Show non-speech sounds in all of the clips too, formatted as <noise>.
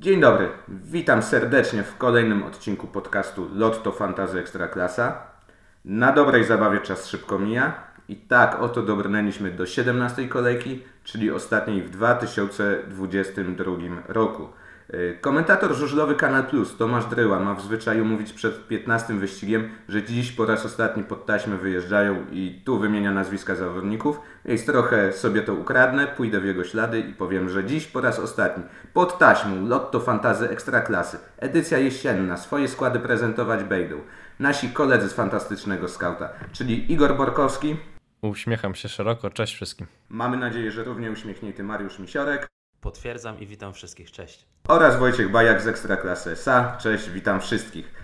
Dzień dobry, witam serdecznie w kolejnym odcinku podcastu Lotto Fantazy Ekstraklasa. Na dobrej zabawie czas szybko mija i tak oto dobrnęliśmy do 17 kolejki, czyli ostatniej w 2022 roku. Y, komentator żużlowy Kanal Plus Tomasz Dryła ma w zwyczaju mówić przed 15 wyścigiem, że dziś po raz ostatni pod taśmę wyjeżdżają i tu wymienia nazwiska zawodników, więc trochę sobie to ukradnę, pójdę w jego ślady i powiem, że dziś po raz ostatni pod taśmą Lotto Fantazy Ekstraklasy, edycja jesienna, swoje składy prezentować będą nasi koledzy z fantastycznego skauta, czyli Igor Borkowski. Uśmiecham się szeroko, cześć wszystkim. Mamy nadzieję, że równie uśmiechnięty Mariusz Misiorek. Potwierdzam i witam wszystkich, cześć. Oraz Wojciech Bajak z Ekstraklasy SA, cześć, witam wszystkich.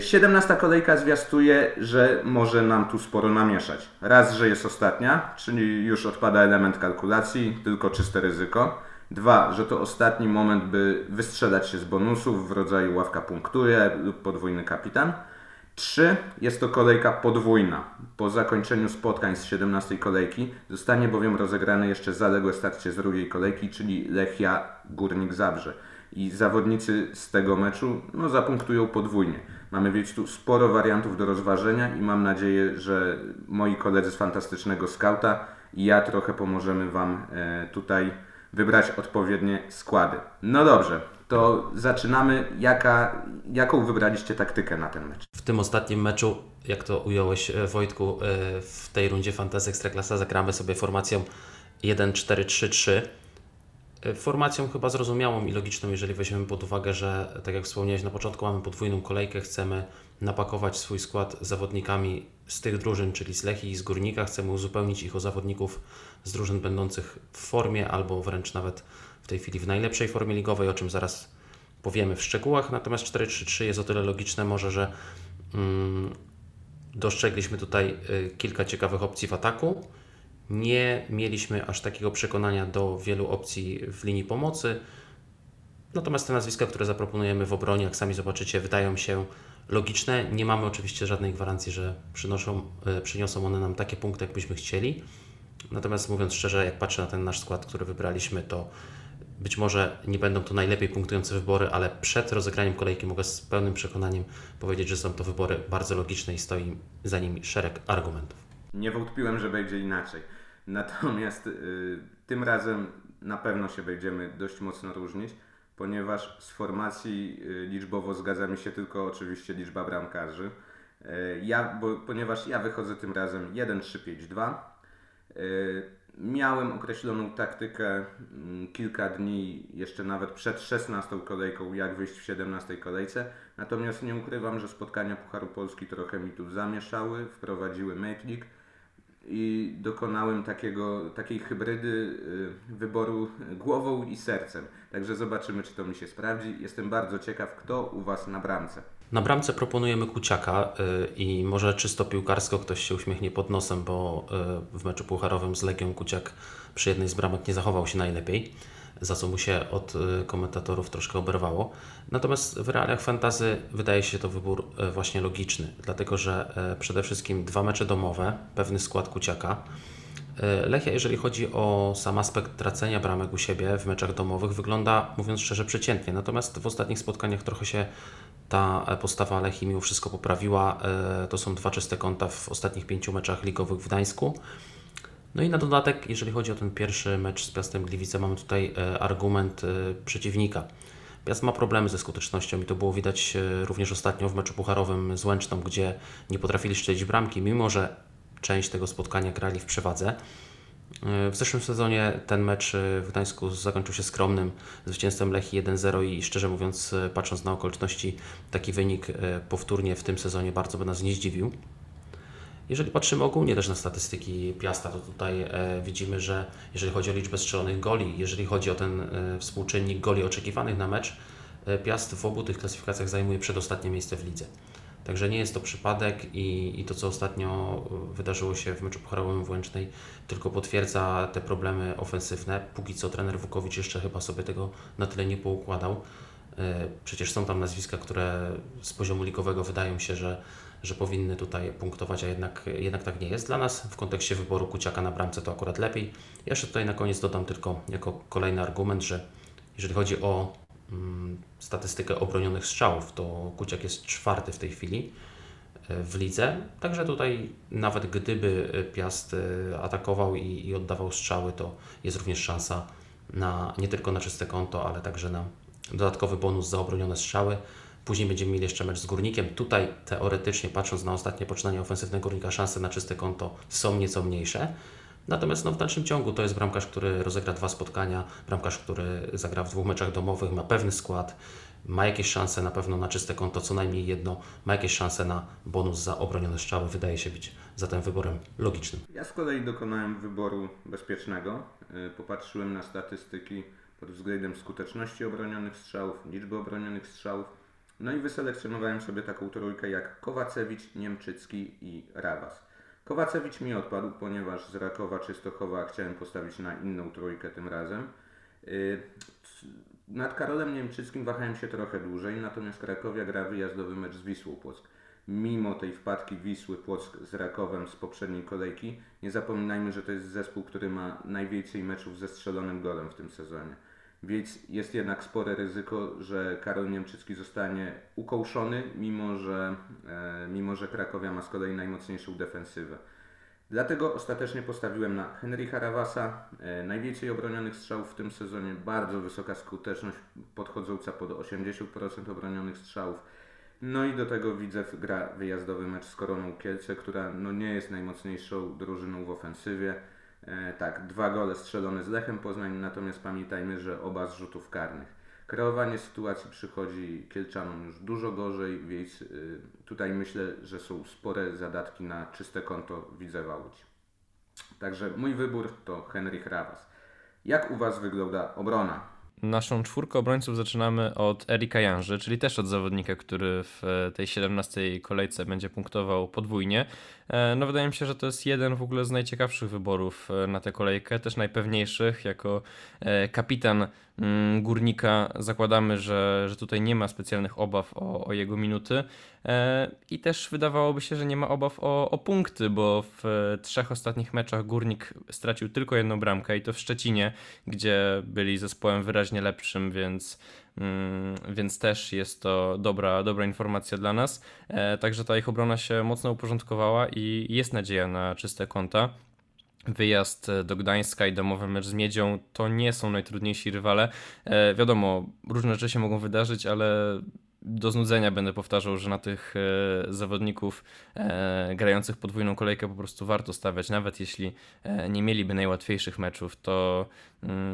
17 kolejka zwiastuje, że może nam tu sporo namieszać. Raz, że jest ostatnia, czyli już odpada element kalkulacji, tylko czyste ryzyko. Dwa, że to ostatni moment, by wystrzelać się z bonusów w rodzaju ławka punktuje lub podwójny kapitan. 3. Jest to kolejka podwójna. Po zakończeniu spotkań z 17 kolejki zostanie bowiem rozegrane jeszcze zaległe starcie z drugiej kolejki, czyli Lechia Górnik Zabrze. I zawodnicy z tego meczu no, zapunktują podwójnie. Mamy więc tu sporo wariantów do rozważenia i mam nadzieję, że moi koledzy z fantastycznego skauta i ja trochę pomożemy Wam e, tutaj wybrać odpowiednie składy. No dobrze, to zaczynamy. Jaka, jaką wybraliście taktykę na ten mecz? W tym ostatnim meczu, jak to ująłeś e, Wojtku, e, w tej rundzie Fantasy Ekstraklasa zagramy sobie formacją 1-4-3-3. E, formacją chyba zrozumiałą i logiczną, jeżeli weźmiemy pod uwagę, że tak jak wspomniałeś na początku, mamy podwójną kolejkę, chcemy napakować swój skład zawodnikami z tych drużyn, czyli z Lechii i z Górnika, chcemy uzupełnić ich o zawodników z drużyn będących w formie albo wręcz nawet w tej chwili w najlepszej formie ligowej, o czym zaraz powiemy w szczegółach. Natomiast 4-3-3 jest o tyle logiczne może, że mm, dostrzegliśmy tutaj y, kilka ciekawych opcji w ataku. Nie mieliśmy aż takiego przekonania do wielu opcji w linii pomocy. Natomiast te nazwiska, które zaproponujemy w obronie, jak sami zobaczycie, wydają się logiczne. Nie mamy oczywiście żadnej gwarancji, że przynoszą, y, przyniosą one nam takie punkty, jakbyśmy chcieli. Natomiast mówiąc szczerze, jak patrzę na ten nasz skład, który wybraliśmy, to być może nie będą to najlepiej punktujące wybory, ale przed rozegraniem kolejki mogę z pełnym przekonaniem powiedzieć, że są to wybory bardzo logiczne i stoi za nimi szereg argumentów. Nie wątpiłem, że będzie inaczej. Natomiast y, tym razem na pewno się będziemy dość mocno różnić, ponieważ z formacji y, liczbowo zgadza mi się tylko oczywiście liczba bramkarzy. Y, ja, bo, ponieważ ja wychodzę tym razem 1-3-5-2. Miałem określoną taktykę mm, kilka dni, jeszcze nawet przed 16 kolejką, jak wyjść w 17 kolejce. Natomiast nie ukrywam, że spotkania Pucharu Polski trochę mi tu zamieszały, wprowadziły Maple i dokonałem takiego, takiej hybrydy y, wyboru głową i sercem. Także zobaczymy, czy to mi się sprawdzi. Jestem bardzo ciekaw, kto u Was na bramce. Na bramce proponujemy Kuciaka yy, i może czysto piłkarsko ktoś się uśmiechnie pod nosem, bo yy, w meczu pucharowym z Legią Kuciak przy jednej z bramek nie zachował się najlepiej, za co mu się od yy, komentatorów troszkę oberwało. Natomiast w realiach fantazy wydaje się to wybór właśnie logiczny, dlatego że przede wszystkim dwa mecze domowe, pewny skład Kuciaka, Lechia, jeżeli chodzi o sam aspekt tracenia bramek u siebie w meczach domowych, wygląda, mówiąc szczerze, przeciętnie. Natomiast w ostatnich spotkaniach trochę się ta postawa Lechii mimo wszystko poprawiła. E, to są dwa czyste konta w ostatnich pięciu meczach ligowych w Gdańsku. No i na dodatek, jeżeli chodzi o ten pierwszy mecz z Piastem Gliwice, mamy tutaj e, argument e, przeciwnika. Piast ma problemy ze skutecznością i to było widać również ostatnio w meczu pucharowym z Łęczną, gdzie nie potrafili szczelić bramki, mimo że część tego spotkania grali w przewadze. W zeszłym sezonie ten mecz w Gdańsku zakończył się skromnym zwycięstwem Lechii 1-0 i szczerze mówiąc, patrząc na okoliczności, taki wynik e, powtórnie w tym sezonie bardzo by nas nie zdziwił. Jeżeli patrzymy ogólnie też na statystyki Piasta, to tutaj e, widzimy, że jeżeli chodzi o liczbę strzelonych goli, jeżeli chodzi o ten e, współczynnik goli oczekiwanych na mecz, Piast w obu tych klasyfikacjach zajmuje przedostatnie miejsce w lidze. Także nie jest to przypadek i, i to, co ostatnio wydarzyło się w meczu pucharowym w Łęcznej, tylko potwierdza te problemy ofensywne. Póki co trener Wukowicz jeszcze chyba sobie tego na tyle nie poukładał. E, przecież są tam nazwiska, które z poziomu ligowego wydają się, że, że powinny tutaj punktować, a jednak, jednak tak nie jest. Dla nas w kontekście wyboru Kuciaka na bramce to akurat lepiej. Ja jeszcze tutaj na koniec dodam tylko jako kolejny argument, że jeżeli chodzi o statystykę obronionych strzałów, to Kuciak jest czwarty w tej chwili e, w lidze. Także tutaj nawet gdyby Piast e, atakował i, i oddawał strzały, to jest również szansa na nie tylko na czyste konto, ale także na dodatkowy bonus za obronione strzały. Później będziemy mieli jeszcze mecz z Górnikiem. Tutaj teoretycznie, patrząc na ostatnie poczynanie ofensywnego Górnika, szanse na czyste konto są nieco mniejsze. Natomiast no, w dalszym ciągu to jest bramkarz, który rozegra dwa spotkania, bramkarz, który zagra w dwóch meczach domowych, ma pewny skład, ma jakieś szanse na pewno na czyste konto, co najmniej jedno, ma jakieś szanse na bonus za obronione strzały. Wydaje się być zatem wyborem logicznym. Ja z kolei dokonałem wyboru bezpiecznego. Popatrzyłem na statystyki pod względem skuteczności obronionych strzałów, liczby obronionych strzałów. No i wyselekcjonowałem sobie taką trójkę jak Kowacewicz, Niemczycki i Rawas. Kowacewicz mi odpadł, ponieważ z Rakowa Czystochowa chciałem postawić na inną trójkę tym razem. Y, nad Karolem Niemczyckim wahałem się trochę dłużej, natomiast Krakowia gra wyjazdowy mecz z Wisłą Płock. Mimo tej wpadki Wisły Płock z Rakowem z poprzedniej kolejki, nie zapominajmy, że to jest zespół, który ma najwięcej meczów ze strzelonym golem w tym sezonie. Więc jest jednak spore ryzyko, że Karol Niemczycki zostanie ukołszony, mimo że, e, mimo że Krakowia ma z kolei najmocniejszą defensywę. Dlatego ostatecznie postawiłem na Henryka Rawasa. E, najwięcej obronionych strzałów w tym sezonie, bardzo wysoka skuteczność podchodząca pod 80% obronionych strzałów. No i do tego widzę gra wyjazdowy mecz z Koroną Kielce, która no nie jest najmocniejszą drużyną w ofensywie. E, tak, dwa gole strzelone z Lechem Poznań, natomiast pamiętajmy, że oba z rzutów karnych. Kreowanie sytuacji przychodzi Kielczanom już dużo gorzej, więc y, tutaj myślę, że są spore zadatki na czyste konto Widzewa Łódź. Także mój wybór to Henryk Rawas. Jak u Was wygląda obrona? Naszą czwórkę obrońców zaczynamy od Erika Janży, czyli też od zawodnika, który w tej 17 kolejce będzie punktował podwójnie. E, no wydaje mi się, że to jest jeden w ogóle z najciekawszych wyborów e, na tę kolejkę, też najpewniejszych. Jako e, kapitan Górnika zakładamy, że, że tutaj nie ma specjalnych obaw o, o jego minuty i też wydawałoby się, że nie ma obaw o, o punkty, bo w trzech ostatnich meczach Górnik stracił tylko jedną bramkę i to w Szczecinie, gdzie byli zespołem wyraźnie lepszym, więc Mm, więc też jest to dobra, dobra informacja dla nas. E, także ta ich obrona się mocno uporządkowała i jest nadzieja na czyste konta. Wyjazd do Gdańska i domowy mecz z Miedzią to nie są najtrudniejsi rywale. E, wiadomo, różne rzeczy się mogą wydarzyć, ale do znudzenia będę powtarzał, że na tych e, zawodników e, grających podwójną kolejkę po prostu warto stawiać, nawet jeśli e, nie mieliby najłatwiejszych meczów, to,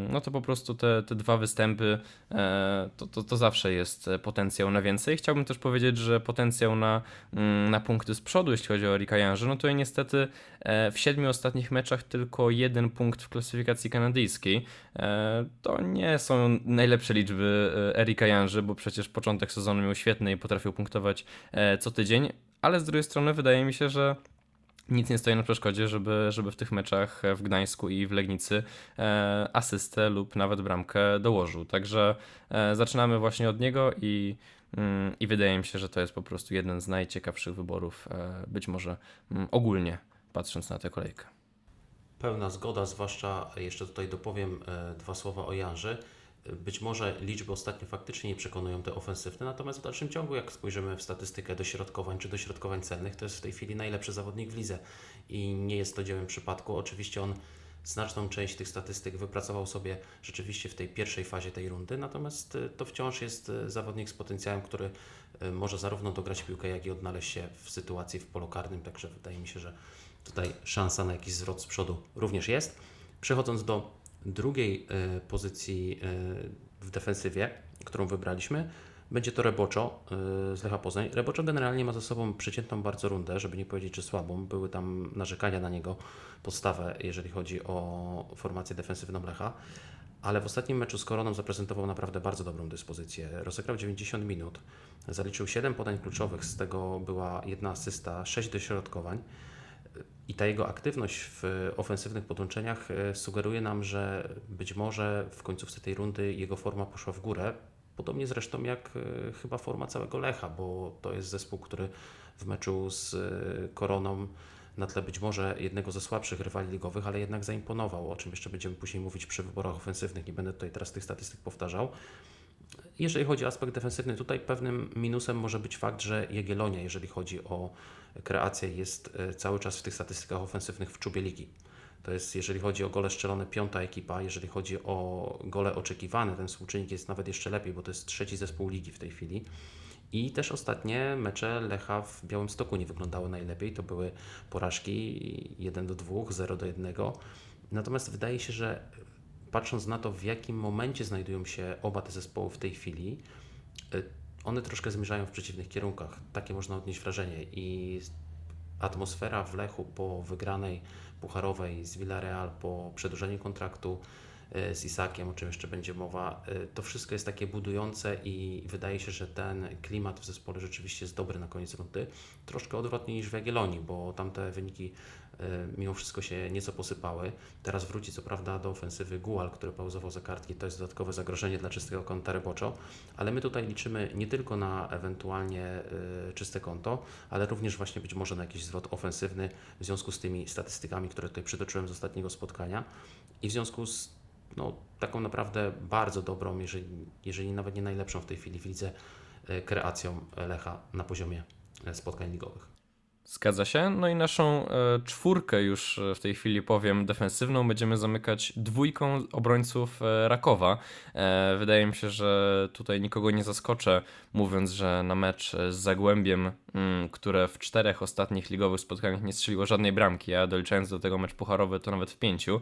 no to po prostu te, te dwa występy e, to, to, to zawsze jest potencjał na więcej. Chciałbym też powiedzieć, że potencjał na, mm, na punkty z przodu, jeśli chodzi o Erika Janży, no to niestety e, w siedmiu ostatnich meczach tylko jeden punkt w klasyfikacji kanadyjskiej. E, to nie są najlepsze liczby Erika Janży, bo przecież początek sezonu miał świetny i potrafił punktować e, co tydzień, ale z drugiej strony wydaje mi się, że nic nie stoi na przeszkodzie, żeby, żeby w tych meczach w Gdańsku i w Legnicy e, asystę lub nawet bramkę dołożył. Także e, zaczynamy właśnie od niego i, mm, i wydaje mi się, że to jest po prostu jeden z najciekawszych wyborów, e, być może mm, ogólnie patrząc na tę kolejkę. Pełna zgoda, zwłaszcza jeszcze tutaj dopowiem e, dwa słowa o Janży. Być może liczby ostatnio faktycznie nie przekonują te ofensywne, natomiast w dalszym ciągu, jak spojrzymy w statystykę dośrodkowań czy dośrodkowań celnych, to jest w tej chwili najlepszy zawodnik w lidze i nie jest to dziełem przypadku. Oczywiście on znaczną część tych statystyk wypracował sobie rzeczywiście w tej pierwszej fazie tej rundy, natomiast y, to wciąż jest y, zawodnik z potencjałem, który y, może zarówno dograć piłkę, jak i odnaleźć się w sytuacji w polu karnym, także wydaje mi się, że tutaj szansa na jakiś zwrot z przodu również jest. Przechodząc do drugiej e, pozycji e, w defensywie, którą wybraliśmy, będzie to Reboczo e, z Lecha Poznań. Reboczo generalnie ma za sobą przeciętną bardzo rundę, żeby nie powiedzieć, że słabą. Były tam narzekania na niego, podstawę, jeżeli chodzi o formację defensywną Lecha. Ale w ostatnim meczu z Koroną zaprezentował naprawdę bardzo dobrą dyspozycję. Rozegrał 90 minut, zaliczył 7 podań kluczowych, z tego była jedna asysta, 6 dośrodkowań. I ta jego aktywność w ofensywnych podłączeniach e, sugeruje nam, że być może w końcówce tej rundy jego forma poszła w górę. Podobnie zresztą jak e, chyba forma całego Lecha, bo to jest zespół, który w meczu z e, Koroną na tle być może jednego ze słabszych rywali ligowych, ale jednak zaimponował, o czym jeszcze będziemy później mówić przy wyborach ofensywnych. Nie będę tutaj teraz tych statystyk powtarzał. Jeżeli chodzi o aspekt defensywny, tutaj pewnym minusem może być fakt, że Jagiellonia, jeżeli chodzi o kreację, jest e, cały czas w tych statystykach ofensywnych w czubie ligi. To jest, jeżeli chodzi o gole strzelone, piąta ekipa. Jeżeli chodzi o gole oczekiwane, ten współczynnik jest nawet jeszcze lepiej, bo to jest trzeci zespół ligi w tej chwili. I też ostatnie mecze Lecha w Białymstoku nie wyglądały najlepiej. To były porażki 1 do 2, 0 do 1. Natomiast wydaje się, że patrząc na to, w jakim momencie znajdują się oba te zespoły w tej chwili, y, one troszkę zmierzają w przeciwnych kierunkach. Takie można odnieść wrażenie. I atmosfera w Lechu po wygranej pucharowej z Villarreal, po przedłużeniu kontraktu y, z Isakiem, o czym jeszcze będzie mowa, y, to wszystko jest takie budujące i wydaje się, że ten klimat w zespole rzeczywiście jest dobry na koniec rundy. Troszkę odwrotnie niż w Jagiellonii, bo tamte wyniki mimo wszystko się nieco posypały. Teraz wróci co prawda do ofensywy Gual, który pauzował za kartki, to jest dodatkowe zagrożenie dla czystego konta Reboczo, ale my tutaj liczymy nie tylko na ewentualnie e, czyste konto, ale również właśnie być może na jakiś zwrot ofensywny w związku z tymi statystykami, które tutaj przytoczyłem z ostatniego spotkania i w związku z no, taką naprawdę bardzo dobrą, jeżeli, jeżeli nawet nie najlepszą w tej chwili w lidze, e, kreacją Lecha na poziomie spotkań ligowych. Zgadza się. No i naszą e, czwórkę już e, w tej chwili powiem defensywną będziemy zamykać dwójką obrońców e, Rakowa. Wydaje mi się, że tutaj nikogo nie zaskoczę, mówiąc, że na mecz z Zagłębiem, mm, które w czterech ostatnich ligowych spotkaniach nie strzeliło żadnej bramki, a doliczając do tego mecz pucharowy to nawet w pięciu,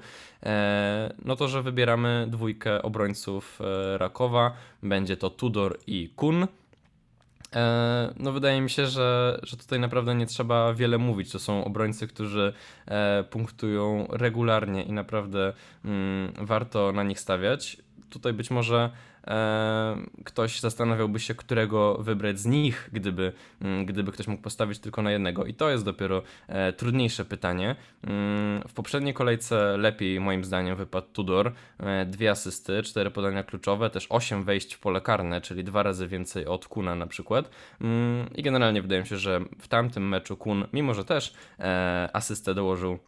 no to, że wybieramy dwójkę obrońców Rakowa. Będzie to Tudor i Kun. E, no wydaje mi się, że, że tutaj naprawdę nie trzeba wiele mówić. To są obrońcy, którzy e, punktują regularnie i naprawdę mm, warto na nich stawiać. Tutaj być może e, ktoś zastanawiałby się, którego wybrać z nich, gdyby, mm, gdyby ktoś mógł postawić tylko na jednego. I to jest dopiero e, trudniejsze pytanie. Mm, w poprzedniej kolejce lepiej moim zdaniem wypadł Tudor. E, dwie asysty, cztery podania kluczowe, też osiem wejść w pole karne, czyli dwa razy więcej od Kuna na przykład. Mm, I generalnie wydaje mi się, że w tamtym meczu Kun, mimo że też e, asystę dołożył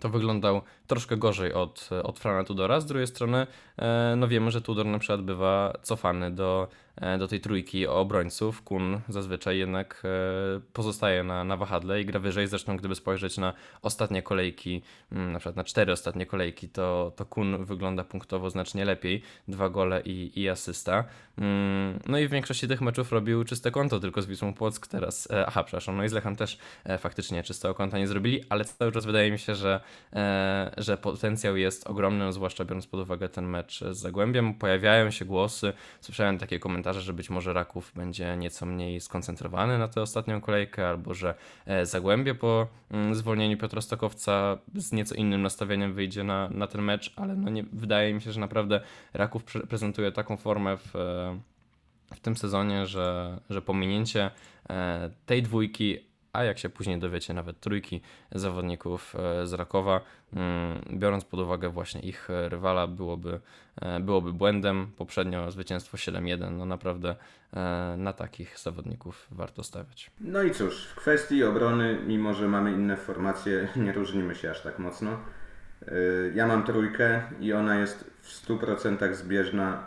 to wyglądał troszkę gorzej od, od Frana Tudora. Z drugiej strony, e, no wiemy, że Tudor na przykład bywa cofany do E, do tej trójki obrońców. Kun zazwyczaj jednak e, pozostaje na, na wahadle i gra wyżej. Zresztą gdyby spojrzeć na ostatnie kolejki, mm, na przykład na cztery ostatnie kolejki, to, to Kun wygląda punktowo znacznie lepiej. Dwa gole i, i asysta. Mm, no i w większości tych meczów robił czyste konto tylko z Wisłą Płock teraz. E, aha, przepraszam, no i z Lechem też faktycznie czystego konta nie zrobili, ale cały czas wydaje mi się, że, że potencjał jest ogromny, zwłaszcza biorąc pod uwagę ten mecz z Zagłębiem. Pojawiają się głosy, słyszałem takie komentarze, komentarze, że być może Raków będzie nieco mniej skoncentrowany na tę ostatnią kolejkę, albo że e, Zagłębie po mm, zwolnieniu Piotra Stokowca z nieco innym nastawieniem wyjdzie na, na ten mecz, ale no nie, wydaje mi się, że naprawdę Raków pre prezentuje taką formę w, e, w tym sezonie, że, że pominięcie e, tej dwójki a jak się później dowiecie, nawet trójki zawodników e, z Rakowa, mm, biorąc pod uwagę właśnie ich rywala, byłoby, e, byłoby błędem. Poprzednio zwycięstwo 7-1, no naprawdę e, na takich zawodników warto stawiać. No i cóż, w kwestii obrony, mimo że mamy inne formacje, <laughs> nie różnimy się aż tak mocno. Ja mam trójkę i ona jest w 100% zbieżna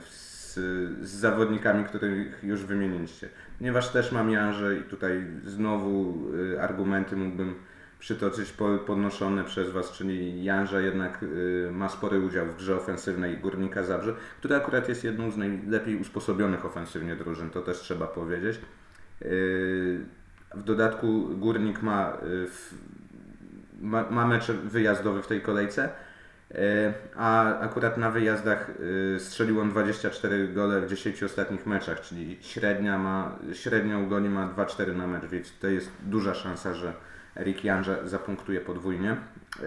z, z zawodnikami, których już wymieniliście ponieważ też mam Janże i tutaj znowu y, argumenty mógłbym przytoczyć podnoszone przez Was, czyli Janża jednak y, ma spory udział w grze ofensywnej Górnika Zabrze, która akurat jest jedną z najlepiej usposobionych ofensywnie drużyn, to też trzeba powiedzieć. Y, w dodatku Górnik ma, ma, ma mecz wyjazdowy w tej kolejce, a akurat na wyjazdach e, strzelił on 24 gole w 10 ostatnich meczach, czyli średnia ma, średnią goni ma 2-4 na mecz, więc to jest duża szansa, że Erik Janża zapunktuje podwójnie. E,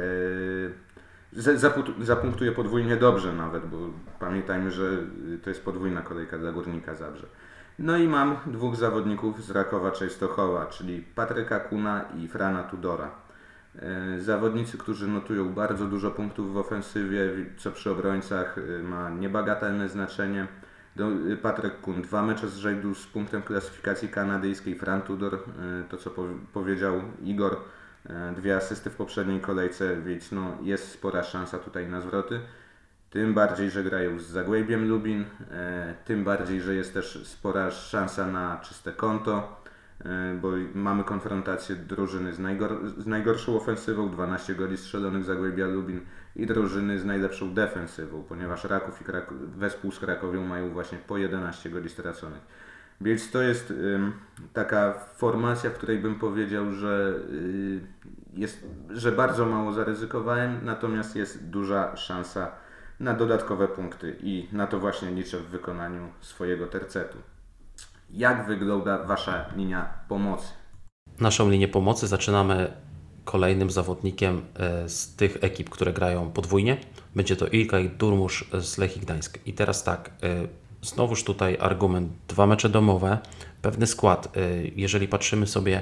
zapunktuje podwójnie dobrze nawet, bo pamiętajmy, że to jest podwójna kolejka dla Górnika Zabrze. No i mam dwóch zawodników z Rakowa Częstochowa, czyli Patryka Kuna i Frana Tudora. E, zawodnicy, którzy notują bardzo dużo punktów w ofensywie, co przy obrońcach e, ma niebagatelne znaczenie. E, Patryk Kun, dwa mecze z rzędu z punktem klasyfikacji kanadyjskiej, Fran Tudor, to co powiedział Igor, dwie asysty w poprzedniej kolejce, więc no, jest spora szansa tutaj na zwroty. Tym bardziej, że grają z Zagłębiem Lubin, tym bardziej, że jest też spora szansa na czyste konto, bo mamy konfrontację drużyny z, najgor z najgorszą ofensywą, 12 goli strzelonych Zagłębia Lubin i drużyny z najlepszą defensywą, ponieważ Raków i Krak wespół z Krakowią mają właśnie po 11 goli straconych. Więc to jest taka formacja, w której bym powiedział, że, y, jest, że bardzo mało zaryzykowałem, natomiast jest duża szansa na dodatkowe punkty i na to właśnie liczę w wykonaniu swojego tercetu. Jak wygląda Wasza linia pomocy? Naszą linię pomocy zaczynamy kolejnym zawodnikiem e, z tych ekip, które grają podwójnie. Będzie to Ilkay Durmusz z Lechii Gdańsk. I teraz tak, e, znowuż tutaj argument, dwa mecze domowe, pewny skład. E, jeżeli patrzymy sobie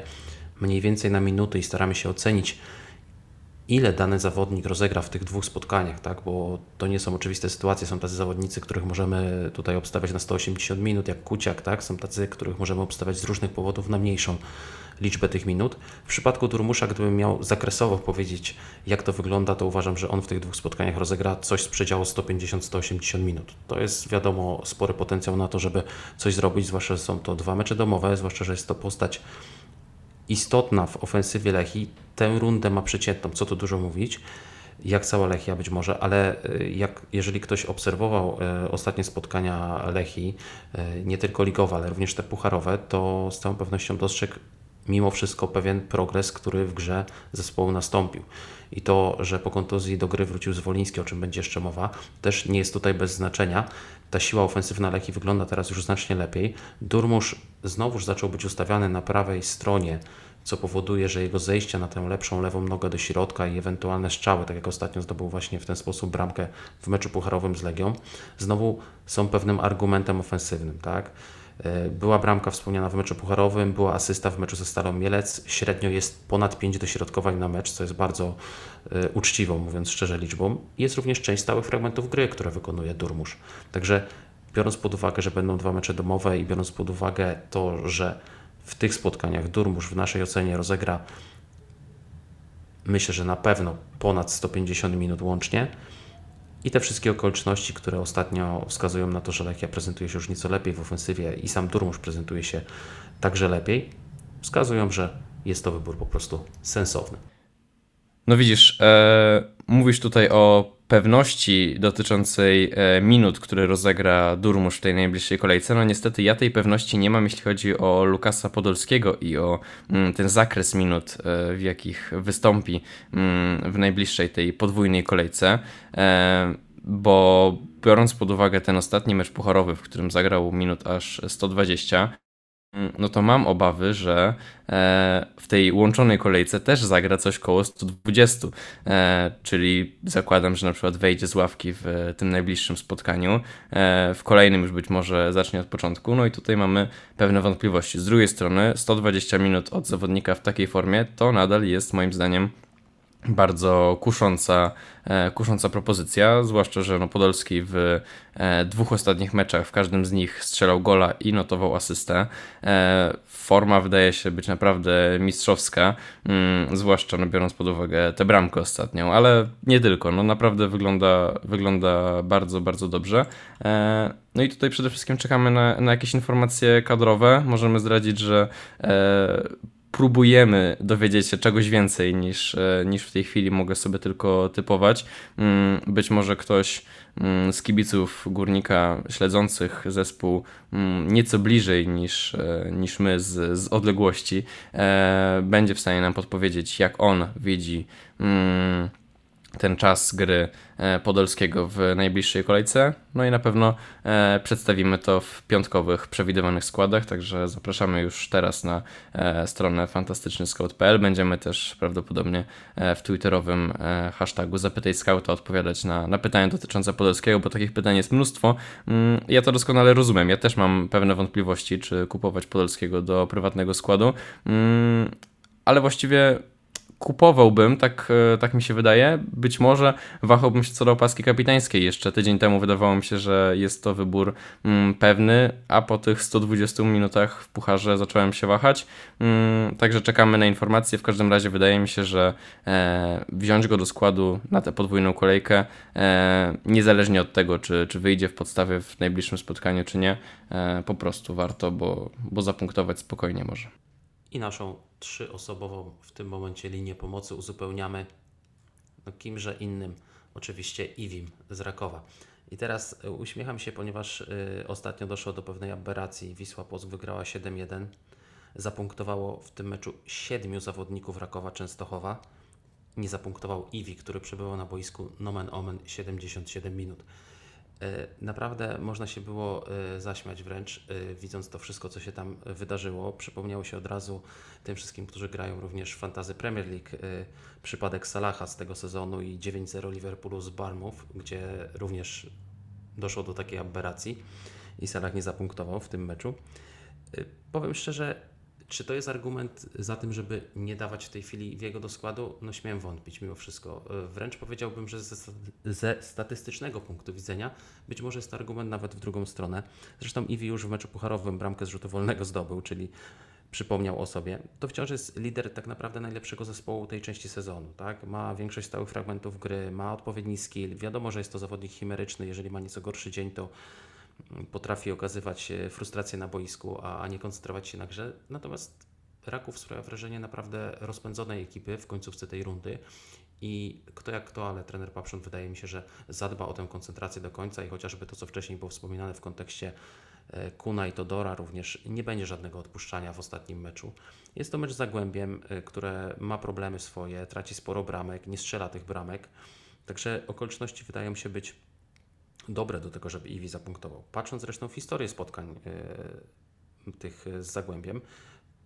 mniej więcej na minuty i staramy się ocenić, ile dany zawodnik rozegra w tych dwóch spotkaniach, tak? bo to nie są oczywiste sytuacje. Są tacy zawodnicy, których możemy tutaj obstawiać na 180 minut, jak Kuciak, tak? są tacy, których możemy obstawiać z różnych powodów na mniejszą liczbę tych minut. W przypadku Durmusza, gdybym miał zakresowo powiedzieć, jak to wygląda, to uważam, że on w tych dwóch spotkaniach rozegra coś z przedziału 150-180 minut. To jest wiadomo spory potencjał na to, żeby coś zrobić, zwłaszcza, że są to dwa mecze domowe, zwłaszcza, że jest to postać istotna w ofensywie Lechi. Tę rundę ma przeciętną, co tu dużo mówić jak cała Lechia być może, ale y, jak, jeżeli ktoś obserwował y, ostatnie spotkania Lechi, y, nie tylko ligowe, ale również te pucharowe, to z całą pewnością dostrzegł mimo wszystko pewien progres, który w grze zespołu nastąpił. I to, że po kontuzji do gry wrócił Zwoliński, o czym będzie jeszcze mowa, też nie jest tutaj bez znaczenia. Ta siła ofensywna Leki wygląda teraz już znacznie lepiej. Durmusz znowuż zaczął być ustawiany na prawej stronie, co powoduje, że jego zejście na tę lepszą lewą nogę do środka i ewentualne strzały, tak jak ostatnio zdobył właśnie w ten sposób bramkę w meczu pucharowym z Legią, znowu są pewnym argumentem ofensywnym, tak? E, była bramka wspomniana w meczu pucharowym, była asysta w meczu ze Starą Mielec. Średnio jest ponad 5 dośrodkowań na mecz, co jest bardzo e, uczciwą, mówiąc szczerze, liczbą. Jest również część stałych fragmentów gry, które wykonuje Durmusz. Także biorąc pod uwagę, że będą dwa mecze domowe i biorąc pod uwagę to, że w tych spotkaniach Durmusz w naszej ocenie rozegra myślę, że na pewno ponad 150 minut łącznie, i te wszystkie okoliczności, które ostatnio wskazują na to, że Lechia prezentuje się już nieco lepiej w ofensywie i sam Durmusz prezentuje się także lepiej, wskazują, że jest to wybór po prostu sensowny. No widzisz, e, mówisz tutaj o pewności dotyczącej e, minut, które rozegra Durmusz w tej najbliższej kolejce. No niestety ja tej pewności nie mam, jeśli chodzi o Lukasa Podolskiego i o mm, ten zakres minut, e, w jakich wystąpi mm, w najbliższej tej podwójnej kolejce. E, bo biorąc pod uwagę ten ostatni mecz pucharowy, w którym zagrał minut aż 120, Mm, no to mam obawy, że e, w tej łączonej kolejce też zagra coś koło 120, e, czyli zakładam, że na przykład wejdzie z ławki w tym najbliższym spotkaniu, e, w kolejnym już być może zacznie od początku, no i tutaj mamy pewne wątpliwości. Z drugiej strony 120 minut od zawodnika w takiej formie to nadal jest moim zdaniem bardzo kusząca, e, kusząca propozycja, zwłaszcza, że no Podolski w e, dwóch ostatnich meczach, w każdym z nich strzelał gola i notował asystę. E, forma wydaje się być naprawdę mistrzowska, mm, zwłaszcza no, biorąc pod uwagę tę bramkę ostatnią, ale nie tylko, no naprawdę wygląda, wygląda bardzo, bardzo dobrze. No i tutaj przede wszystkim czekamy na, na jakieś informacje kadrowe. Możemy zdradzić, że próbujemy dowiedzieć się czegoś więcej niż, e, niż w tej chwili mogę sobie tylko typować. Mm, być może ktoś mm, z kibiców górnika śledzących zespół mm, nieco bliżej niż, e, niż my z, z odległości e, będzie w stanie nam podpowiedzieć, jak on widzi ten czas gry Podolskiego w najbliższej kolejce. No i na pewno e, przedstawimy to w piątkowych przewidywanych składach, także zapraszamy już teraz na e, stronę fantastycznyscout.pl. Będziemy też prawdopodobnie w twitterowym hashtagu Zapytaj Scouta odpowiadać na, na pytania dotyczące Podolskiego, bo takich pytań jest mnóstwo. Mm, ja to doskonale rozumiem. Ja też mam pewne wątpliwości, czy kupować Podolskiego do prywatnego składu, mm, ale właściwie kupowałbym, tak, e, tak mi się wydaje. Być może wahałbym się co do opaski kapitańskiej. Jeszcze tydzień temu wydawało mi się, że jest to wybór mm, pewny, a po tych 120 minutach w pucharze zacząłem się wahać. Mm, także czekamy na informacje. W każdym razie wydaje mi się, że e, wziąć go do składu na tę podwójną kolejkę, e, niezależnie od tego, czy, czy wyjdzie w podstawie w najbliższym spotkaniu, czy nie, e, po prostu warto, bo, bo zapunktować spokojnie może. I naszą trzyosobową w tym momencie linię pomocy uzupełniamy no, kimże innym, oczywiście Iwim z Rakowa. I teraz e, uśmiecham się, ponieważ y, ostatnio doszło do pewnej aberracji. Wisła Płock wygrała 7-1. Zapunktowało w tym meczu siedmiu zawodników Rakowa Częstochowa. Nie zapunktował Iwi, który przebywał na boisku nomen omen 77 minut. E, naprawdę można się było e, zaśmiać wręcz, e, widząc to wszystko, co się tam wydarzyło. Przypomniało się od razu tym wszystkim, którzy grają również w Fantazy Premier League, przypadek Salaha z tego sezonu i 9-0 Liverpoolu z Barmów, gdzie również doszło do takiej aberracji i Salah nie zapunktował w tym meczu. Powiem szczerze, czy to jest argument za tym, żeby nie dawać w tej chwili Wiego do składu? No śmiem wątpić mimo wszystko. E, wręcz powiedziałbym, że ze, ze, statystycznego punktu widzenia być może jest to argument nawet w drugą stronę. Zresztą Iwi już w meczu pucharowym bramkę z rzutu wolnego zdobył, czyli przypomniał o sobie. To wciąż jest lider tak naprawdę najlepszego zespołu tej części sezonu. Tak? Ma większość stałych fragmentów gry, ma odpowiedni skill. Wiadomo, że jest to zawodnik chimeryczny. Jeżeli ma nieco gorszy dzień, to potrafi okazywać frustrację na boisku, a, nie koncentrować się na grze. Natomiast Raków sprawia wrażenie naprawdę rozpędzonej ekipy w końcówce tej rundy i kto jak kto, ale trener Papszun wydaje mi się, że zadba o tę koncentrację do końca i chociażby to, co wcześniej było wspominane w kontekście e, Kuna i Todora również nie będzie żadnego odpuszczania w ostatnim meczu. Jest to mecz z Zagłębiem, e, które ma problemy swoje, traci sporo bramek, nie strzela tych bramek, także okoliczności wydają się być dobre do tego, żeby Iwi zapunktował. Patrząc zresztą w historię spotkań yy, tych z Zagłębiem,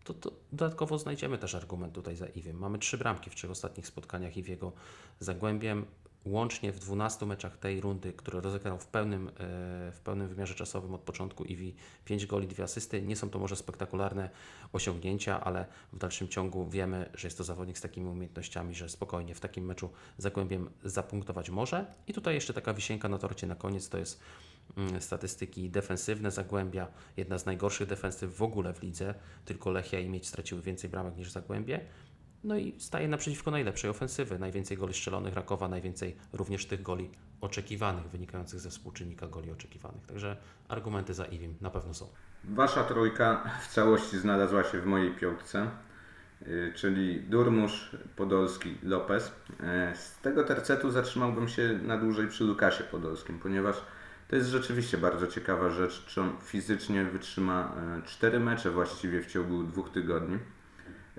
to, to, dodatkowo znajdziemy też argument tutaj za Iwiem. Mamy trzy bramki w trzech ostatnich spotkaniach Iwiego z Zagłębiem łącznie w 12 meczach tej rundy, które rozegrał w pełnym, e, w pełnym wymiarze czasowym od początku Iwi 5 goli, 2 asysty. Nie są to może spektakularne osiągnięcia, ale w dalszym ciągu wiemy, że jest to zawodnik z takimi umiejętnościami, że spokojnie w takim meczu Zagłębiem zapunktować może. I tutaj jeszcze taka wisienka na torcie na koniec to jest mm, statystyki defensywne Zagłębia, jedna z najgorszych defensyw w ogóle w lidze, tylko Lechia i Mieć straciły więcej bramek niż Zagłębie. No i staje naprzeciwko najlepszej ofensywy. Najwięcej goli strzelonych Rakowa, najwięcej również tych goli oczekiwanych, wynikających ze współczynnika goli oczekiwanych. Także argumenty za Iwim na pewno są. Wasza trójka w całości znalazła się w mojej piątce, y, czyli Durmusz, Podolski, Lopez. E, z tego tercetu zatrzymałbym się na dłużej przy Lukasie Podolskim, ponieważ to jest rzeczywiście bardzo ciekawa rzecz, czy on fizycznie wytrzyma e, cztery mecze właściwie w ciągu dwóch tygodni.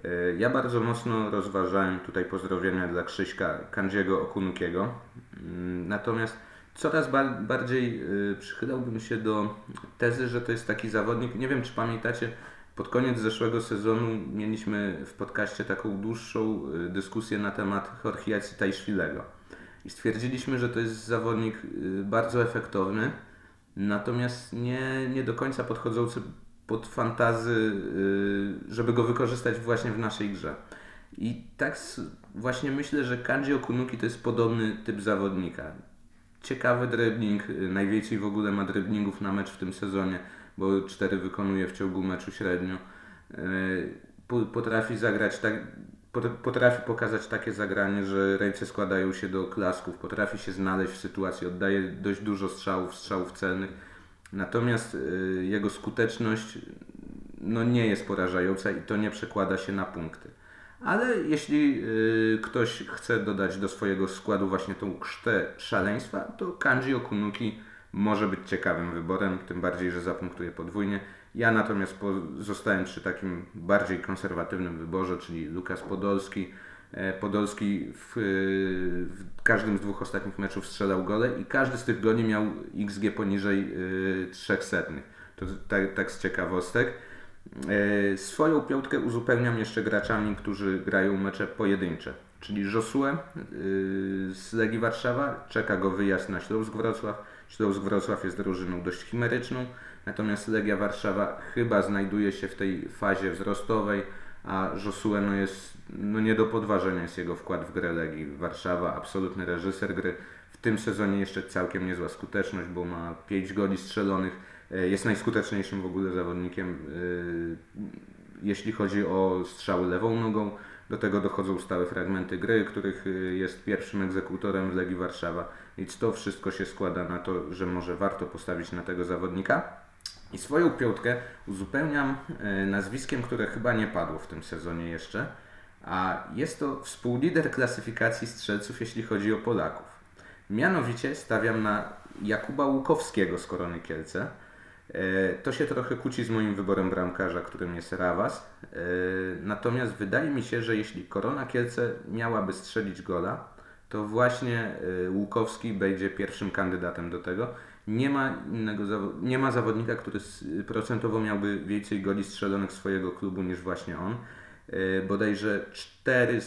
E, ja bardzo mocno rozważałem tutaj pozdrowienia dla Krzyśka Kandziego Okunukiego. Mm, natomiast coraz bardziej e, przychylałbym się do tezy, że to jest taki zawodnik. Nie wiem, czy pamiętacie, pod koniec zeszłego sezonu mieliśmy w podcaście taką dłuższą e, dyskusję na temat Jorgiacji Tajszwilego. I stwierdziliśmy, że to jest zawodnik bardzo efektowny, natomiast nie, nie do końca podchodzący pod fantazy, y, żeby go wykorzystać właśnie w naszej grze. I tak właśnie myślę, że Kanji Okunuki to jest podobny typ zawodnika. Ciekawy dribbling, y, najwięcej w ogóle ma dribblingów na mecz w tym sezonie, bo cztery wykonuje w ciągu meczu średnio. Y, potrafi zagrać tak, potrafi pokazać takie zagranie, że ręce składają się do klasków, potrafi się znaleźć w sytuacji, oddaje dość dużo strzałów, strzałów celnych Natomiast y, jego skuteczność no, nie jest porażająca i to nie przekłada się na punkty. Ale jeśli y, ktoś chce dodać do swojego składu właśnie tą krztę szaleństwa, to Kanji Okunuki może być ciekawym wyborem, tym bardziej, że zapunktuje podwójnie. Ja natomiast zostałem przy takim bardziej konserwatywnym wyborze, czyli Lukas Podolski, Podolski w, w, każdym z dwóch ostatnich meczów strzelał gole i każdy z tych goli miał XG poniżej 300. E, to tak, tak z ciekawostek. E, swoją piątkę uzupełniam jeszcze graczami, którzy grają mecze pojedyncze, czyli Josue z Legii Warszawa, czeka go wyjazd na Śląsk Wrocław. Śląsk Wrocław jest drużyną dość chimeryczną, natomiast Legia Warszawa chyba znajduje się w tej fazie wzrostowej, a Josue no jest no nie do podważenia jest jego wkład w grę Legii Warszawa, absolutny reżyser gry. W tym sezonie jeszcze całkiem niezła skuteczność, bo ma 5 goli strzelonych, e, jest najskuteczniejszym w ogóle zawodnikiem, jeśli chodzi o strzały lewą nogą. Do tego dochodzą stałe fragmenty gry, których y, jest pierwszym egzekutorem w Legii Warszawa. Więc to wszystko się składa na to, że może warto postawić na tego zawodnika. I swoją piątkę uzupełniam y, nazwiskiem, które chyba nie padło w tym sezonie jeszcze, a jest to współlider klasyfikacji strzelców, jeśli chodzi o Polaków. Mianowicie stawiam na Jakuba Łukowskiego z Korony Kielce. E, to się trochę kłóci z moim wyborem bramkarza, którym jest Rawas. E, natomiast wydaje mi się, że jeśli Korona Kielce miałaby strzelić gola, to właśnie e, Łukowski będzie pierwszym kandydatem do tego. Nie ma innego nie ma zawodnika, który procentowo miałby więcej goli strzelonych swojego klubu niż właśnie on. Bodajże 4,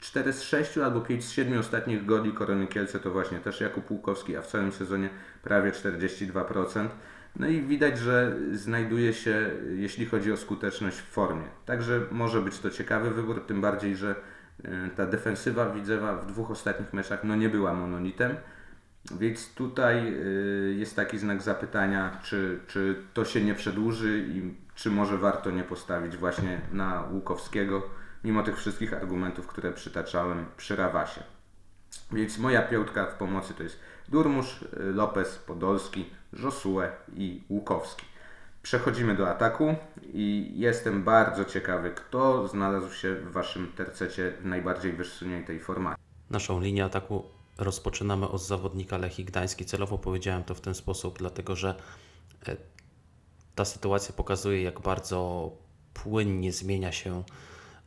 4 z 6 albo 5 z 7 ostatnich goli Korony Kielce to właśnie też Jakub Łukowski, a w całym sezonie prawie 42%. No i widać, że znajduje się, jeśli chodzi o skuteczność, w formie. Także może być to ciekawy wybór, tym bardziej, że e, ta defensywa Widzewa w dwóch ostatnich meczach no nie była monolitem. Więc tutaj e, jest taki znak zapytania, czy, czy to się nie przedłuży i czy może warto nie postawić właśnie na Łukowskiego, mimo tych wszystkich argumentów, które przytaczałem przy Rawasie. Więc moja piątka w pomocy to jest Durmusz, y, Lopez, Podolski, Josue i Łukowski. Przechodzimy do ataku i jestem bardzo ciekawy, kto znalazł się w Waszym tercecie w najbardziej wysuniętej formacji. Naszą linię ataku rozpoczynamy od zawodnika Lechii Gdański. Celowo powiedziałem to w ten sposób, dlatego że e, ta sytuacja pokazuje, jak bardzo płynnie zmienia się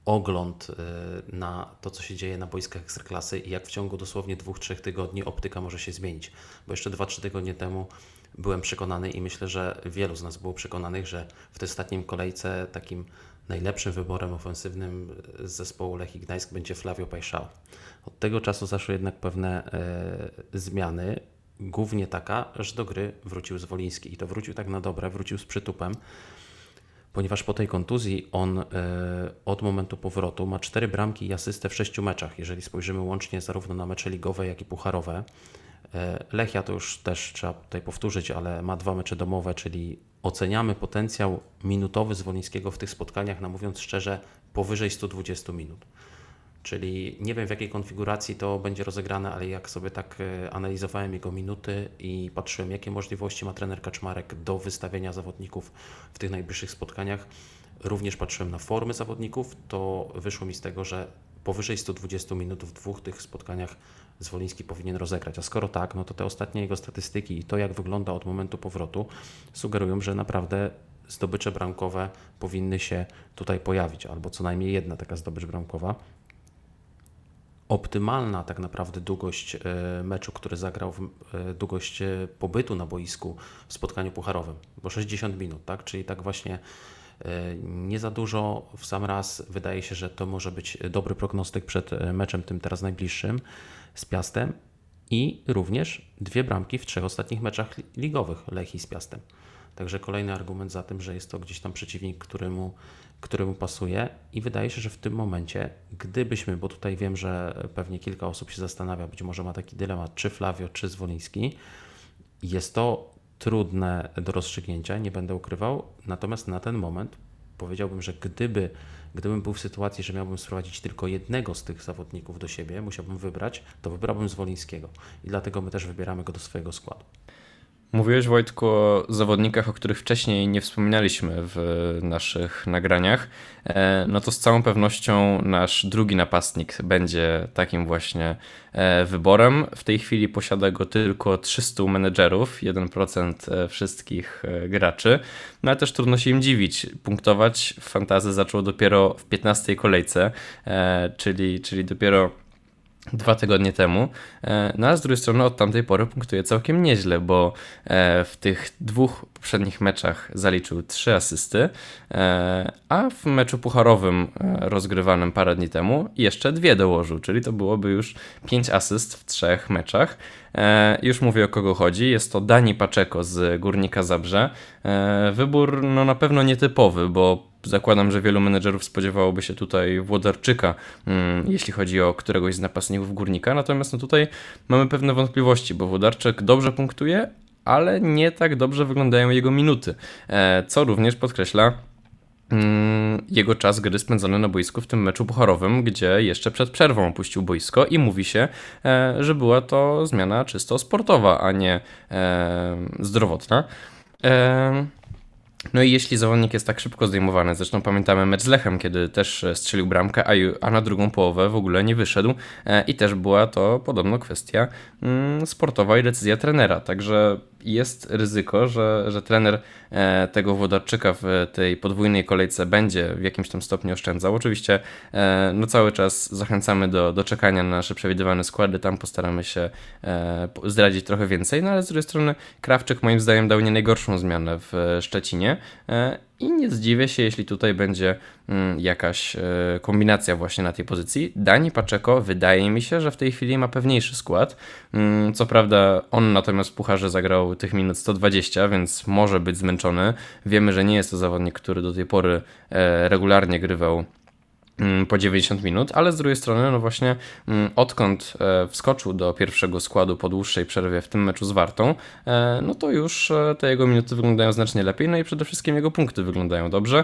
ogląd y, na to, co się dzieje na boiskach ekstraklasy i jak w ciągu dosłownie dwóch, trzech tygodni optyka może się zmienić. Bo jeszcze dwa, trzy tygodnie temu byłem przekonany i myślę, że wielu z nas było przekonanych, że w tej ostatnim kolejce takim najlepszym wyborem ofensywnym z zespołu Lechii Gdańsk będzie Flavio Pajszał. Od tego czasu zaszły jednak pewne e, zmiany, głównie taka, że do gry wrócił Zwoliński i to wrócił tak na dobre, wrócił z przytupem ponieważ po tej kontuzji on e, od momentu powrotu ma cztery bramki i asystę w sześciu meczach, jeżeli spojrzymy łącznie zarówno na mecze ligowe, jak i pucharowe. E, Lechia to już też trzeba tutaj powtórzyć, ale ma dwa mecze domowe, czyli oceniamy potencjał minutowy Zwolińskiego w tych spotkaniach, no mówiąc szczerze, powyżej 120 minut. Czyli nie wiem w jakiej konfiguracji to będzie rozegrane, ale jak sobie tak e, analizowałem jego minuty i patrzyłem, jakie możliwości ma trener Kaczmarek do wystawienia zawodników w tych najbliższych spotkaniach, również patrzyłem na formy zawodników, to wyszło mi z tego, że powyżej 120 minut w dwóch tych spotkaniach Zwoliński powinien rozegrać. A skoro tak, no to te ostatnie jego statystyki i to, jak wygląda od momentu powrotu, sugerują, że naprawdę zdobycze bramkowe powinny się tutaj pojawić, albo co najmniej jedna taka zdobycz bramkowa optymalna tak naprawdę długość e, meczu, który zagrał, e, długość e, pobytu na boisku w spotkaniu pucharowym, bo 60 minut, tak? Czyli tak właśnie nie za dużo w sam raz. Wydaje się, że to może być dobry prognostyk przed meczem tym teraz najbliższym z Piastem i również dwie bramki w trzech ostatnich meczach ligowych Lechii z Piastem. Także kolejny argument za tym, że jest to gdzieś tam przeciwnik, któremu któremu pasuje i wydaje się, że w tym momencie, gdybyśmy, bo tutaj wiem, że pewnie kilka osób się zastanawia, być może ma taki dylemat, czy Flavio, czy Zwoliński, jest to trudne do rozstrzygnięcia, nie będę ukrywał, natomiast na ten moment powiedziałbym, że gdyby, gdybym był w sytuacji, że miałbym sprowadzić tylko jednego z tych zawodników do siebie, musiałbym wybrać, to wybrałbym Zwolińskiego i dlatego my też wybieramy go do swojego składu. Mówiłeś Wojtku o zawodnikach, o których wcześniej nie wspominaliśmy w naszych nagraniach. E, no to z całą pewnością nasz drugi napastnik będzie takim właśnie e, wyborem. W tej chwili posiada go tylko 300 menedżerów, 1% e, wszystkich graczy. No ale też trudno się im dziwić. Punktować w fantazy zaczął dopiero w 15 kolejce, czyli, czyli dopiero dwa tygodnie temu. E, no a z drugiej strony od tamtej pory punktuje całkiem nieźle, bo e, w tych dwóch poprzednich meczach zaliczył 3 asysty, e, a w meczu pucharowym rozgrywanym parę dni temu jeszcze dwie dołożył, czyli to byłoby już 5 asyst w trzech meczach. Już mówię o kogo chodzi. Jest to Dani Paczeko z Górnika Zabrze. Wybór no, na pewno nietypowy, bo zakładam, że wielu menedżerów spodziewałoby się tutaj Włodarczyka, mm, jeśli chodzi o któregoś z napastników Górnika. Natomiast no tutaj mamy pewne wątpliwości, bo Włodarczyk dobrze punktuje, ale nie tak dobrze wyglądają jego minuty, e, co również podkreśla mm, jego czas gry spędzony na boisku w tym meczu pucharowym, gdzie jeszcze przed przerwą opuścił boisko i mówi się, e, że była to zmiana czysto sportowa, a nie e, zdrowotna. No i jeśli zawodnik jest tak szybko zdejmowany, zresztą pamiętamy mecz z Lechem, kiedy też strzelił bramkę, a, na drugą połowę w ogóle nie wyszedł i też była to podobno kwestia mm, sportowa i decyzja trenera, także jest ryzyko, że, że trener e, tego Włodarczyka w tej podwójnej kolejce będzie w jakimś tam stopniu oszczędzał. Oczywiście e, no cały czas zachęcamy do, do czekania na nasze przewidywane składy, tam postaramy się e, zdradzić trochę więcej, no ale z drugiej strony Krawczyk moim zdaniem dał nie najgorszą zmianę w Szczecinie i nie zdziwię się, jeśli tutaj będzie mm, jakaś e, kombinacja właśnie na tej pozycji. Dani Paczeko wydaje mi się, że w tej chwili ma pewniejszy skład. Mm, co prawda on natomiast w Pucharze zagrał tych minut 120, więc może być zmęczony. Wiemy, że nie jest to zawodnik, który do tej pory e, regularnie grywał po 90 minut, ale z drugiej strony, no właśnie, mm, odkąd e, wskoczył do pierwszego składu po dłuższej przerwie w tym meczu z Wartą, e, no to już e, te jego minuty wyglądają znacznie lepiej, no i przede wszystkim jego punkty wyglądają dobrze.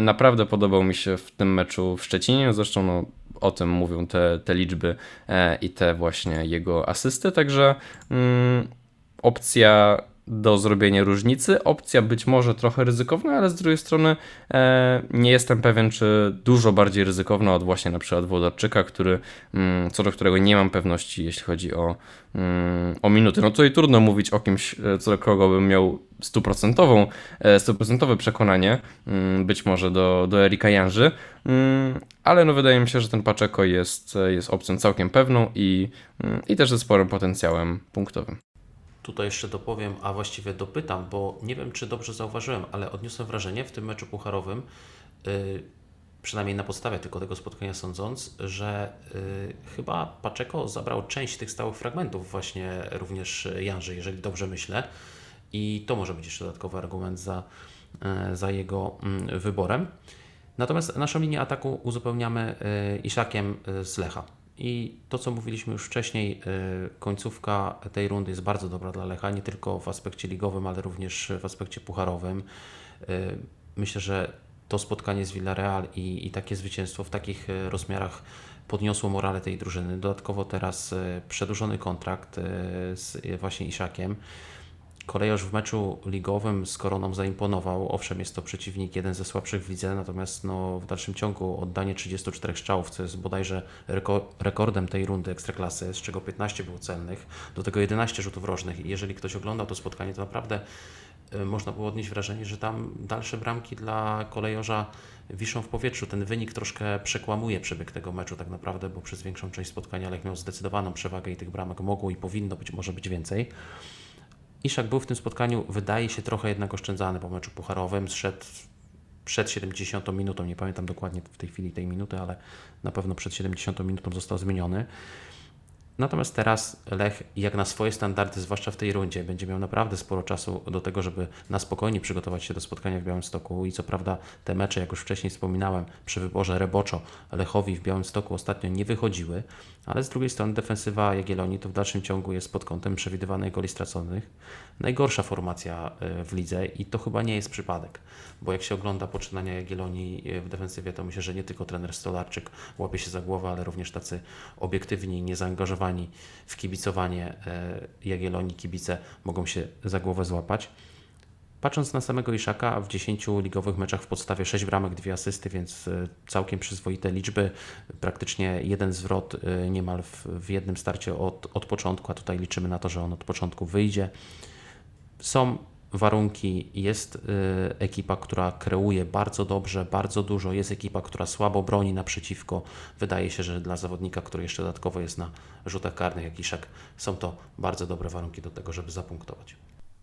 Naprawdę podobał mi się w tym meczu w Szczecinie, zresztą no, o tym mówią te, te liczby i te właśnie jego asysty, także mm, opcja do zrobienia różnicy. Opcja być może trochę ryzykowna, ale z drugiej strony e, nie jestem pewien, czy dużo bardziej ryzykowna od właśnie na przykład Włodarczyka, który, mm, co do którego nie mam pewności, jeśli chodzi o, mm, o minuty. No tutaj trudno mówić o kimś, e, co do kogo bym miał stuprocentową, e, stuprocentowe przekonanie, mm, być może do, do Erika Janży, mm, ale no wydaje mi się, że ten Paczeko jest, jest opcją całkiem pewną i, mm, i też ze sporym potencjałem punktowym. Tutaj jeszcze dopowiem, a właściwie dopytam, bo nie wiem, czy dobrze zauważyłem, ale odniosłem wrażenie w tym meczu pucharowym, yy, przynajmniej na podstawie tylko tego spotkania sądząc, że yy, chyba Paczeko zabrał część tych stałych fragmentów właśnie również Janży, jeżeli dobrze myślę. I to może być jeszcze dodatkowy argument za, yy, za jego mm, wyborem. Natomiast naszą linię ataku uzupełniamy y, Iszakiem y, z Lecha. I to, co mówiliśmy już wcześniej, y, końcówka tej rundy jest bardzo dobra dla Lecha, nie tylko w aspekcie ligowym, ale również w aspekcie pucharowym. Y, myślę, że to spotkanie z Villarreal i, i takie zwycięstwo w takich y, rozmiarach podniosło morale tej drużyny. Dodatkowo teraz przedłużony kontrakt z właśnie Iszakiem. Kolejorz w meczu ligowym z Koroną zaimponował. Owszem, jest to przeciwnik, jeden ze słabszych w lidze, natomiast no, w dalszym ciągu oddanie 34 strzałów, co jest bodajże rekordem tej rundy Ekstraklasy, z czego 15 było celnych, do tego 11 rzutów rożnych. I jeżeli ktoś oglądał to spotkanie, to naprawdę y, można było odnieść wrażenie, że tam dalsze bramki dla kolejorza wiszą w powietrzu. Ten wynik troszkę przekłamuje przebieg tego meczu tak naprawdę, bo przez większą część spotkania Lech miał zdecydowaną przewagę i tych bramek mogło i powinno być, może być więcej. Iszak był w tym spotkaniu, wydaje się, trochę jednak oszczędzany po meczu pucharowym. Zszedł przed 70 minutą, nie pamiętam dokładnie w tej chwili tej minuty, ale na pewno przed 70 minutą został zmieniony. Natomiast teraz Lech, jak na swoje standardy, zwłaszcza w tej rundzie, będzie miał naprawdę sporo czasu do tego, żeby na spokojnie przygotować się do spotkania w Białymstoku. I co prawda, te mecze, jak już wcześniej wspominałem, przy wyborze Reboczo Lechowi w Białymstoku ostatnio nie wychodziły, ale z drugiej strony defensywa Jagiellonii to w dalszym ciągu jest pod kątem przewidywanych goli straconych najgorsza formacja e, w lidze i to chyba nie jest przypadek, bo jak się ogląda poczynania Jagiellonii e, w defensywie, to myślę, że nie tylko trener Stolarczyk łapie się za głowę, ale również tacy obiektywni, niezaangażowani w kibicowanie e, Jagiellonii kibice mogą się za głowę złapać. Patrząc na samego Iszaka, w 10 ligowych meczach w podstawie 6 bramek, 2 asysty, więc całkiem przyzwoite liczby. Praktycznie jeden zwrot niemal w, w jednym starcie od, od początku, a tutaj liczymy na to, że on od początku wyjdzie. Są warunki, jest y, ekipa, która kreuje bardzo dobrze, bardzo dużo, jest ekipa, która słabo broni naprzeciwko. Wydaje się, że dla zawodnika, który jeszcze dodatkowo jest na rzutach karnych, jak Iszek, są to bardzo dobre warunki do tego, żeby zapunktować.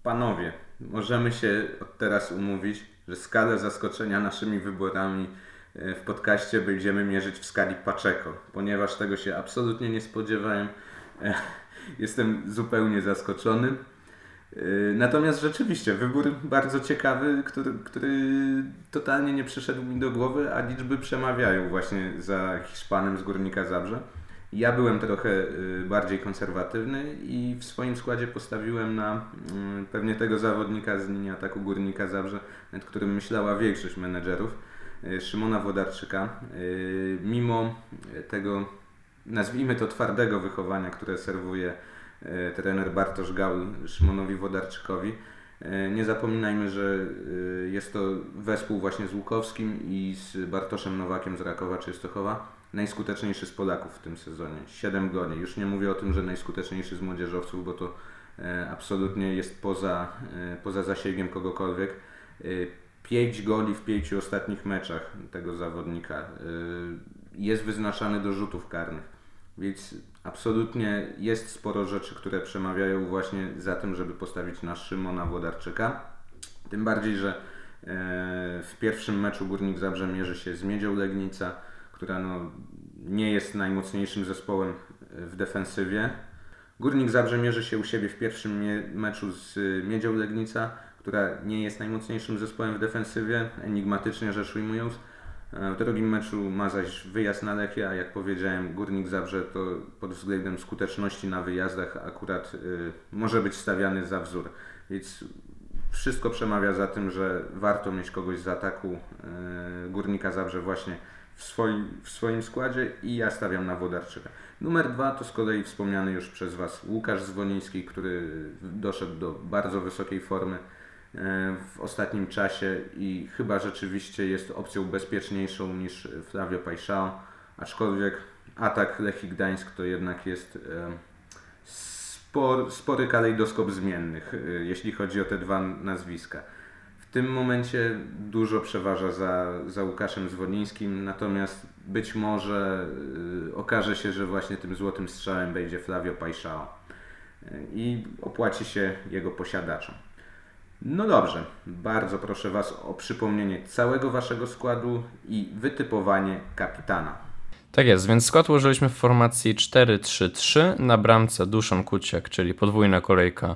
Panowie, możemy się od teraz umówić, że skalę zaskoczenia naszymi wyborami e, w podcaście będziemy mierzyć w skali Paczeko, ponieważ tego się absolutnie nie spodziewałem. E, <laughs> jestem zupełnie zaskoczony. E, natomiast rzeczywiście wybór bardzo ciekawy, który, który totalnie nie przyszedł mi do głowy, a liczby przemawiają właśnie za Hiszpanem z Górnika Zabrze. Ja byłem trochę y, bardziej konserwatywny i w swoim składzie postawiłem na mm, pewnie tego zawodnika z linii ataku Górnika Zabrze, nad którym myślała większość menedżerów, y, Szymona Wodarczyka. Y, mimo tego, nazwijmy to twardego wychowania, które serwuje trener Bartosz Gaul Szymonowi Wodarczykowi, nie zapominajmy, że jest to wespół właśnie z Łukowskim i z Bartoszem Nowakiem z Rakowa Częstochowa najskuteczniejszy z Polaków w tym sezonie. 7 goli. Już nie mówię o tym, że najskuteczniejszy z młodzieżowców, bo to e, absolutnie jest poza, e, poza zasięgiem kogokolwiek. E, 5 goli w pięciu ostatnich meczach tego zawodnika. E, jest wyznaczany do rzutów karnych. Więc absolutnie jest sporo rzeczy, które przemawiają właśnie za tym, żeby postawić na Szymona Włodarczyka. Tym bardziej, że e, w pierwszym meczu Górnik Zabrze mierzy się z Miedzią Legnica która no, nie jest najmocniejszym zespołem w defensywie. Górnik Zabrze mierzy się u siebie w pierwszym meczu z Miedzią Legnica, która nie jest najmocniejszym zespołem w defensywie, enigmatycznie rzecz ujmując. W drugim meczu ma zaś wyjazd na Lechię, a jak powiedziałem, Górnik Zabrze to pod względem skuteczności na wyjazdach akurat y, może być stawiany za wzór. Więc wszystko przemawia za tym, że warto mieć kogoś z ataku y, Górnika Zabrze właśnie w swoim, w swoim składzie i ja stawiam na Wodarczyka. Numer dwa to z kolei wspomniany już przez Was Łukasz Zwoniński, który doszedł do bardzo wysokiej formy e, w ostatnim czasie i chyba rzeczywiście jest opcją bezpieczniejszą niż Flavio Paixão, aczkolwiek atak Lechii Gdańsk to jednak jest e, spor, spory kalejdoskop zmiennych, e, jeśli chodzi o te dwa nazwiska w tym momencie dużo przeważa za, za Łukaszem Zwolińskim, natomiast być może y, okaże się, że właśnie tym złotym strzałem będzie Flavio Paixao i opłaci się jego posiadaczom. No dobrze, bardzo proszę Was o przypomnienie całego Waszego składu i wytypowanie kapitana. Tak jest, więc skład ułożyliśmy w formacji 4-3-3 na bramce Duszan Kuciak, czyli podwójna kolejka e,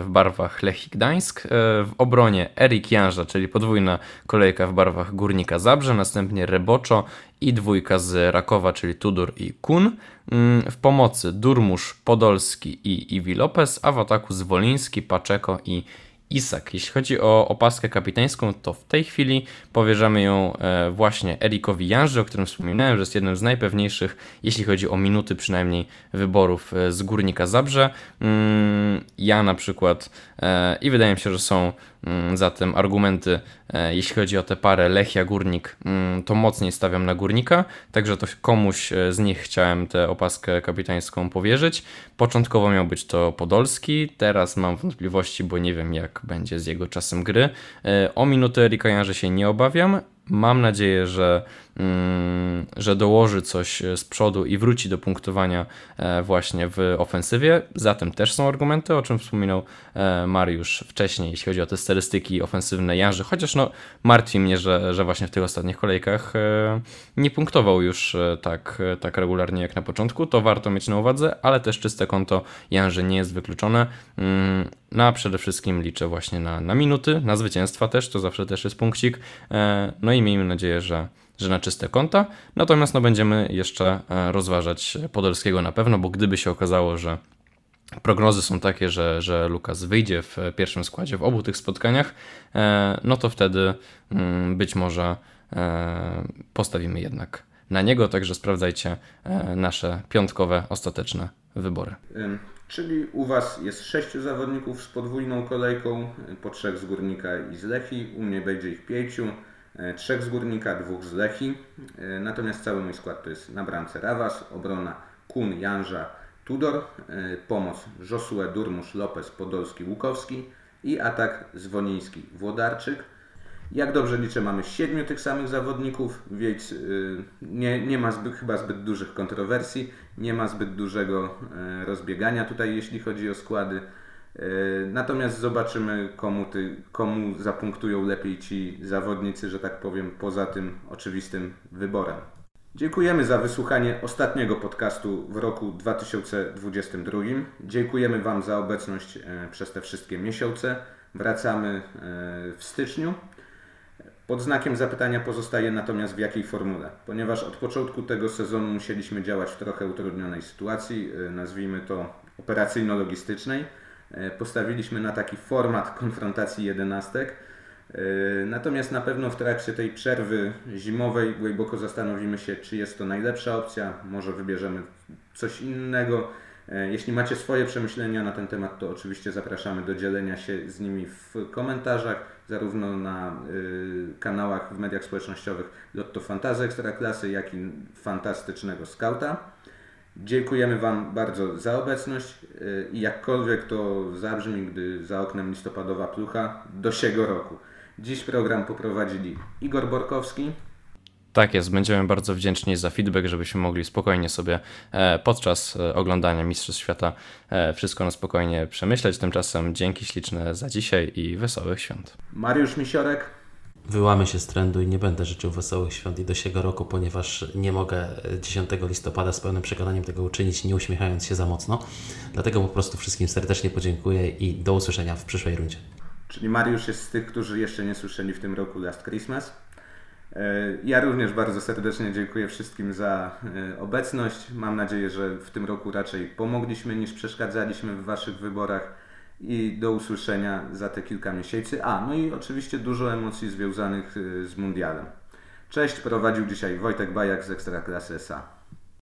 w barwach Lechii Gdańsk, e, w obronie Erik Janża, czyli podwójna kolejka w barwach Górnika Zabrze, następnie Reboczo i dwójka z Rakowa, czyli Tudor i Kun, mm, w pomocy Durmusz, Podolski i Iwi Lopez, a w ataku Zwoliński, Paczeko i Isak. Jeśli chodzi o opaskę kapitańską, to w tej chwili powierzamy ją e, właśnie Erikowi Janży, o którym wspominałem, że jest jednym z najpewniejszych, jeśli chodzi o minuty przynajmniej wyborów e, z Górnika Zabrze. Mm, ja na przykład e, i wydaje mi się, że są zatem argumenty, e, jeśli chodzi o tę parę Lechia Górnik, mm, to mocniej stawiam na Górnika, także to komuś e, z nich chciałem tę opaskę kapitańską powierzyć. Początkowo miał być to Podolski, teraz mam wątpliwości, bo nie wiem jak będzie z jego czasem gry. E, o minuty Erika Janże się nie obawiam, Mam nadzieję, że, mm, że dołoży coś z przodu i wróci do punktowania e, właśnie w ofensywie. Zatem też są argumenty, o czym wspominał e, Mariusz wcześniej, jeśli chodzi o te statystyki ofensywne Jarzy. Chociaż no, martwi mnie, że, że właśnie w tych ostatnich kolejkach e, nie punktował już tak, tak regularnie jak na początku. To warto mieć na uwadze, ale też czyste konto Jarzy nie jest wykluczone. Mm, no a przede wszystkim liczę właśnie na, na minuty, na zwycięstwa też, to zawsze też jest punkcik. No i miejmy nadzieję, że, że na czyste konta. Natomiast no, będziemy jeszcze e, rozważać Podolskiego na pewno, bo gdyby się okazało, że prognozy są takie, że, że Lukas wyjdzie w pierwszym składzie w obu tych spotkaniach, e, no to wtedy mm, być może e, postawimy jednak na niego, także sprawdzajcie nasze piątkowe, ostateczne wybory. Czyli u Was jest sześciu zawodników z podwójną kolejką, po trzech z Górnika i z Lechi, u mnie będzie ich pięciu. E, trzech z Górnika, dwóch z Lechi. E, natomiast cały mój skład to jest na bramce Rawas, obrona Kun, Janża, Tudor, e, pomoc Josue, Durmusz, Lopez, Podolski, Łukowski i atak Zwoniński, Włodarczyk. Jak dobrze liczę, mamy siedmiu tych samych zawodników, więc nie, nie ma zbyt, chyba zbyt dużych kontrowersji, nie ma zbyt dużego rozbiegania tutaj, jeśli chodzi o składy. Natomiast zobaczymy, komu, ty, komu zapunktują lepiej ci zawodnicy, że tak powiem, poza tym oczywistym wyborem. Dziękujemy za wysłuchanie ostatniego podcastu w roku 2022. Dziękujemy Wam za obecność przez te wszystkie miesiące. Wracamy w styczniu. Pod znakiem zapytania pozostaje natomiast w jakiej formule, ponieważ od początku tego sezonu musieliśmy działać w trochę utrudnionej sytuacji, nazwijmy to operacyjno-logistycznej. Y, postawiliśmy na taki format konfrontacji jedenastek. Y, natomiast na pewno w trakcie tej przerwy zimowej głęboko zastanowimy się, czy jest to najlepsza opcja, może wybierzemy coś innego. Jeśli macie swoje przemyślenia na ten temat, to oczywiście zapraszamy do dzielenia się z nimi w komentarzach zarówno na kanałach w mediach społecznościowych Lotto Fantazy Ekstraklasy, jak i Fantastycznego Skauta. Dziękujemy Wam bardzo za obecność y, i jakkolwiek to zabrzmi, gdy za oknem listopadowa plucha, do siego roku. Dziś program poprowadzili Igor Borkowski. Tak jest, będziemy bardzo wdzięczni za feedback, żebyśmy mogli spokojnie sobie e, podczas e, oglądania Mistrzostw Świata e, wszystko na spokojnie przemyśleć. Tymczasem dzięki śliczne za dzisiaj i wesołych świąt. Mariusz Misiorek. Wyłamy się z trendu i nie będę życzył wesołych świąt i do siego roku, ponieważ nie mogę 10 listopada z pełnym przekonaniem tego uczynić, nie uśmiechając się za mocno. Dlatego po prostu wszystkim serdecznie podziękuję i do usłyszenia w przyszłej rundzie. Czyli Mariusz jest z tych, którzy jeszcze nie słyszeli w tym roku Last Christmas. E, ja również bardzo serdecznie dziękuję wszystkim za e, obecność. Mam nadzieję, że w tym roku raczej pomogliśmy niż przeszkadzaliśmy w Waszych wyborach i do usłyszenia za te kilka miesięcy. A, no i oczywiście dużo emocji związanych e, z Mundialem. Cześć, prowadził dzisiaj Wojtek Bajak z Ekstraklasy SA.